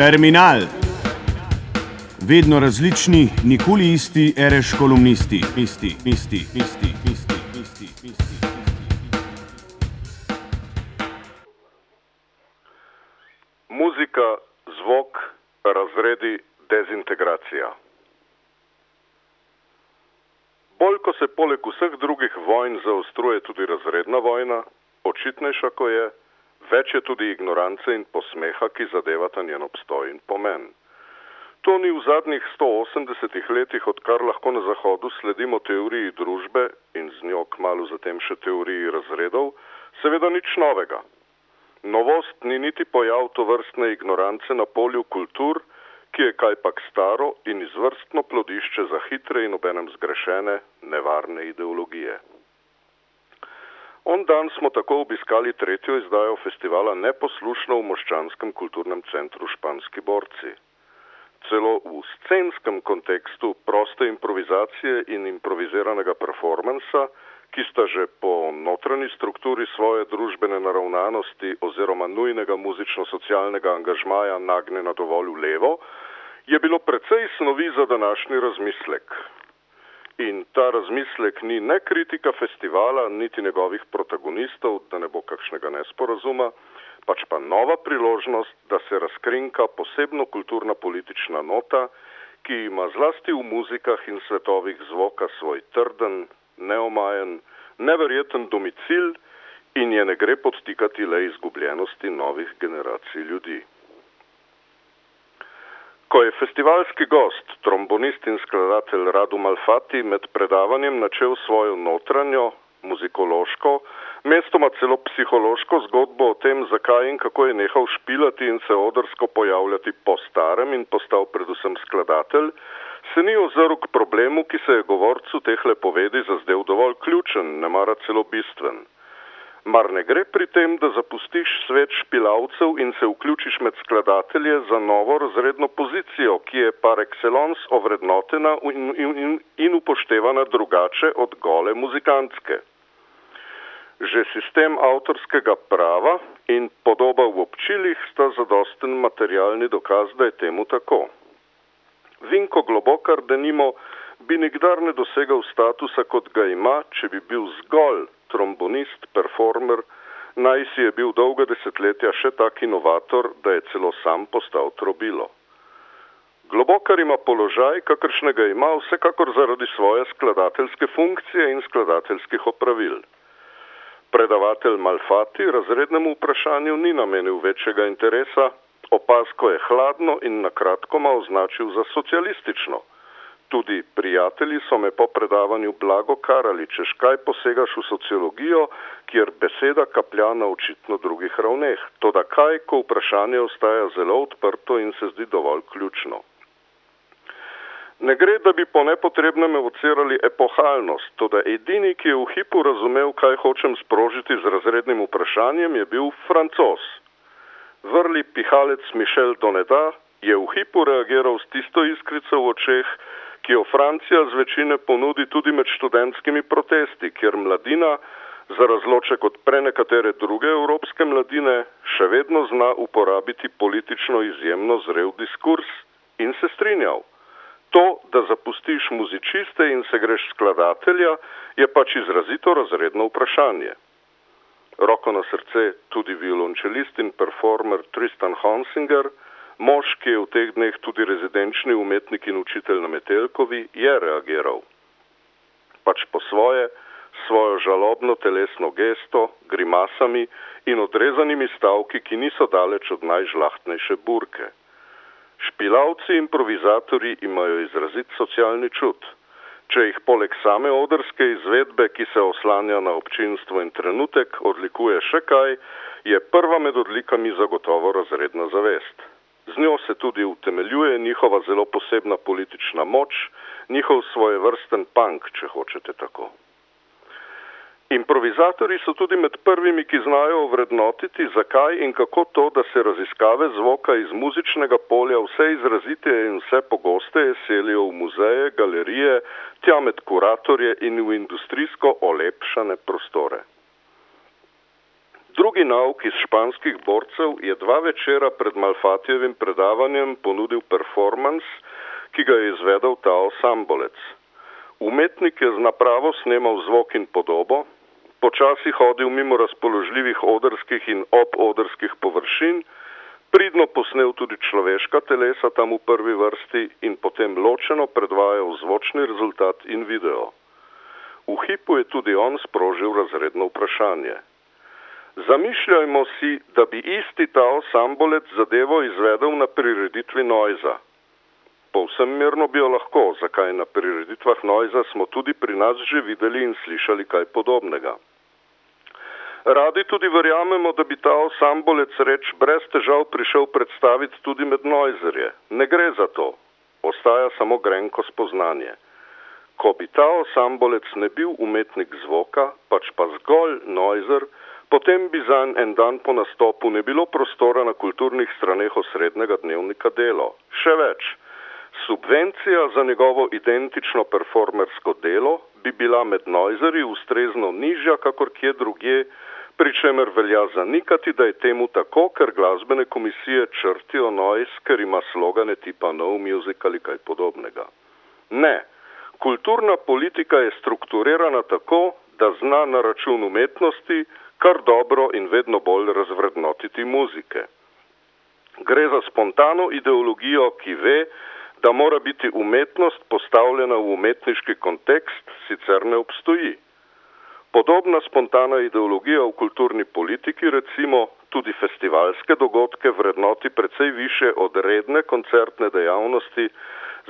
Terminal. Vedno različni, nikoli isti, ereš kolumnisti, isti, isti, isti, isti, isti, isti. Muzika, zvok, razredi, dezintegracija. Bolj ko se poleg vseh drugih vojn zaostruje tudi razredna vojna, očitnejša ko je, več je tudi ignorance in posmeha, ki zadevata njen obstoj in pomen. To ni v zadnjih 180 letih, odkar lahko na Zahodu sledimo teoriji družbe in z njo kmalo zatem še teoriji razredov, seveda nič novega. Novost ni niti pojav to vrstne ignorance na polju kultur, ki je kajpak staro in izvrstno plodišče za hitre in obenem zgrešene, nevarne ideologije. On dan smo tako obiskali tretjo izdajo festivala Neposlušno v Moščanskem kulturnem centru Španski borci. Celo v scenskem kontekstu proste improvizacije in improviziranega performansa, ki sta že po notranji strukturi svoje družbene naravnanosti oziroma nujnega muzično-socialnega angažmaja nagnjena dovolj v levo, je bilo precej snovi za današnji razmislek. In ta razmislek ni ne kritika festivala, niti njegovih protagonistov, da ne bo kakšnega nesporazuma, pač pa nova priložnost, da se razkrinka posebno kulturna politična nota, ki ima zlasti v muzikah in svetovih zvoka svoj trden, neomajen, neverjeten domicil in je ne gre podtikati le izgubljenosti novih generacij ljudi. Ko je festivalski gost, trombonist in skladatelj Radu Malfati med predavanjem načel svojo notranjo, muzikološko, mestoma celo psihološko zgodbo o tem, zakaj in kako je nehal špilati in se odrsko pojavljati po starem in postal predvsem skladatelj, se ni ozrl k problemu, ki se je govorcu tehle povedi zazdel dovolj ključen, ne mara celo bistven. Mar ne gre pri tem, da zapustiš svet špilavcev in se vključiš med skladatelje za novo razredno pozicijo, ki je par excellence ovrednotena in, in, in upoštevana drugače od gole muzikantske? Že sistem avtorskega prava in podoba v občilih sta zadosten materialni dokaz, da je temu tako. Vinko Globokar, denimo, bi nikdar ne dosegal statusa, kot ga ima, če bi bil zgolj trombonist, performer, naj si je bil dolga desetletja še tak inovator, da je celo sam postal trobilo. Globokar ima položaj, kakršnega ima vsekakor zaradi svoje skladateljske funkcije in skladateljskih opravil. Predavatelj Malfati razrednemu vprašanju ni namenil večjega interesa, opasko je hladno in nakratkoma označil za socialistično. Tudi prijatelji so me po predavanju blago karali, češ kaj posegaš v sociologijo, kjer beseda kaplja na očitno drugih ravneh. Toda kaj, ko vprašanje ostaja zelo odprto in se zdi dovolj ključno. Ne gre, da bi po nepotrebnem evocirali epohalnost, toda edini, ki je v hipu razumel, kaj hočem sprožiti z razrednim vprašanjem, je bil francos. Vrli pihalec Mišel Doneda je v hipu reagiral s tisto iskrico v očeh, ki jo Francija z večine ponudi tudi med študentskimi protesti, kjer mladina, za razloček od prenekatere druge evropske mladine, še vedno zna uporabiti politično izjemno zrel diskurs in se strinjal. To, da zapustiš muzičiste in se greš skladatelja, je pač izrazito razredno vprašanje. Roko na srce tudi violončelist in performer Tristan Honsinger, Mož, ki je v teh dneh tudi rezidenčni umetnik in učitelj na Metelkovi, je reagiral. Pač po svoje, svojo žalobno telesno gesto, grimasami in odrezanimi stavki, ki niso daleč od najžlahtnejše burke. Špilavci improvizatori imajo izrazit socialni čut. Če jih poleg same odrske izvedbe, ki se oslanja na občinstvo in trenutek, odlikuje še kaj, je prva med odlikami zagotovo razredna zavest. Z njo se tudi utemeljuje njihova zelo posebna politična moč, njihov svojevrsten punk, če hočete tako. Improvizatori so tudi med prvimi, ki znajo vrednotiti, zakaj in kako to, da se raziskave zvoka iz muzičnega polja vse izraziteje in vse pogosteje selijo v muzeje, galerije, tja med kuratorje in v industrijsko olepšane prostore. Drugi nauk iz španskih borcev je dva večera pred Malfatijevim predavanjem ponudil performance, ki ga je izvedel Tao Sambolec. Umetnik je z napravo snemal zvok in podobo, počasi hodil mimo razpoložljivih odrskih in obodrskih površin, pridno posnel tudi človeška telesa tam v prvi vrsti in potem ločeno predvajal zvočni rezultat in video. V hipu je tudi on sprožil razredno vprašanje. Zamišljajmo si, da bi isti ta osambolec zadevo izvedel na prireditvi Noiza. Povsem mirno bi jo lahko, zakaj na prireditvah Noiza smo tudi pri nas že videli in slišali kaj podobnega. Radi tudi verjamemo, da bi ta osambolec reč brez težav prišel predstaviti tudi med Noizerje. Ne gre za to, ostaja samo grenko spoznanje. Ko bi ta osambolec ne bil umetnik zvoka, pač pa zgolj noizer, potem bi za en dan po nastopu ne bilo prostora na kulturnih straneh osrednjega dnevnika delo. Še več, subvencija za njegovo identično performersko delo bi bila med noizeri ustrezno nižja, kakor kje drugje, pri čemer velja zanikati, da je temu tako, ker glasbene komisije črtijo noiz, ker ima slogane tipa no music ali kaj podobnega. Ne. Kulturna politika je strukturirana tako, da zna na račun umetnosti kar dobro in vedno bolj razvrednotiti muzike. Gre za spontano ideologijo, ki ve, da mora biti umetnost postavljena v umetniški kontekst, sicer ne obstoji. Podobna spontana ideologija v kulturni politiki, recimo tudi festivalske dogodke, vrednoti precej više od redne koncertne dejavnosti,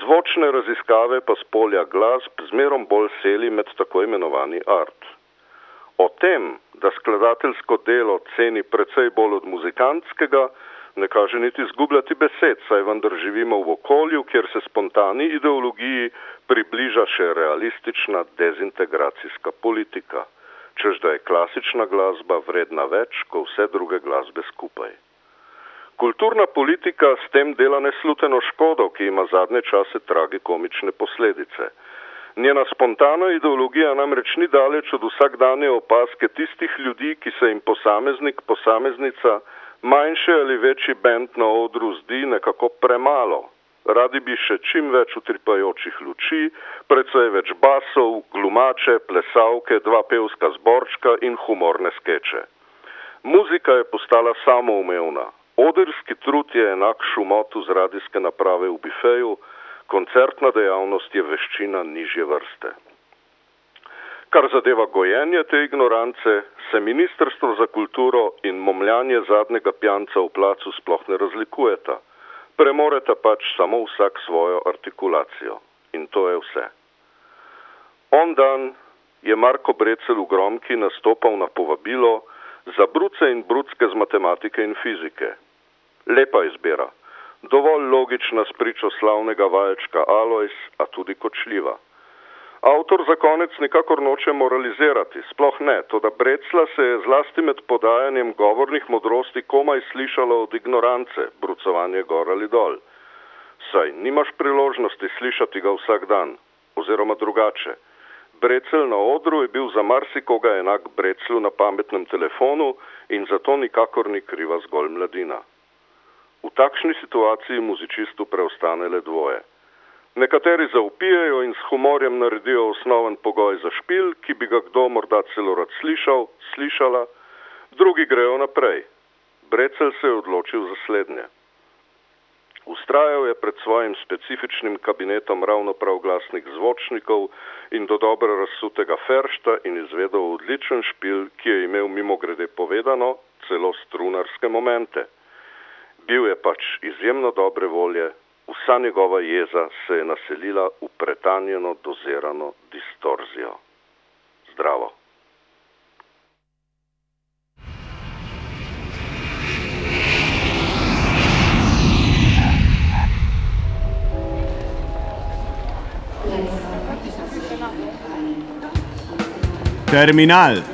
Zvočne raziskave pa z polja glasb zmerom bolj seli med tako imenovani art. O tem, da skladateljsko delo ceni precej bolj od muzikantskega, ne kaže niti zgubljati besed, saj vendar živimo v okolju, kjer se spontani ideologiji približa še realistična dezintegracijska politika, čež da je klasična glasba vredna več kot vse druge glasbe skupaj. Kulturna politika s tem dela nesluteno škodo, ki ima zadnje čase tragikomične posledice. Njena spontana ideologija namreč ni daleč od vsakdanje opaske tistih ljudi, ki se jim posameznik, posameznica, manjši ali večji bend na odru zdi nekako premalo. Radi bi še čim več utripajočih luči, predvsej več basov, glumače, plesavke, dva pevska zborčka in humorne skeče. Muzika je postala samoumevna, Odrski trud je enak šumotu z radijske naprave v bifeju, koncertna dejavnost je veščina nižje vrste. Kar zadeva gojenje te ignorance, se Ministrstvo za kulturo in momljanje zadnjega pjanca v placu sploh ne razlikujeta. Premoreta pač samo vsak svojo artikulacijo. In to je vse. On dan je Marko Brecel v Gromki nastopal na povabilo za bruce in brucke z matematike in fizike. Lepa izbira, dovolj logična spričo slavnega valjčka Alois, a tudi kočljiva. Avtor za konec nikakor noče moralizirati, sploh ne, to da Brecla se je zlasti med podajanjem govornih modrosti komaj slišalo od ignorance, brucovanje gor ali dol. Saj nimaš priložnosti slišati ga vsak dan, oziroma drugače. Brecel na odru je bil za marsikoga enak Breclu na pametnem telefonu in zato nikakor ni kriva zgolj mladina. V takšni situaciji muzičistu preostane le dvoje. Nekateri zaupijejo in s humorjem naredijo osnoven pogoj za špil, ki bi ga kdo morda celo rad slišal, slišala, drugi grejo naprej. Brecel se je odločil za slednje. Ustrajal je pred svojim specifičnim kabinetom ravno prav glasnih zvočnikov in do dobro razsutega feršta in izvedel odličen špil, ki je imel mimo grede povedano celo strunarske momente. Bil je pač izjemno dobre volje, vsa njegova jeza se je naselila v pretanjeno dozirano distorzijo. Zdravo. Terminal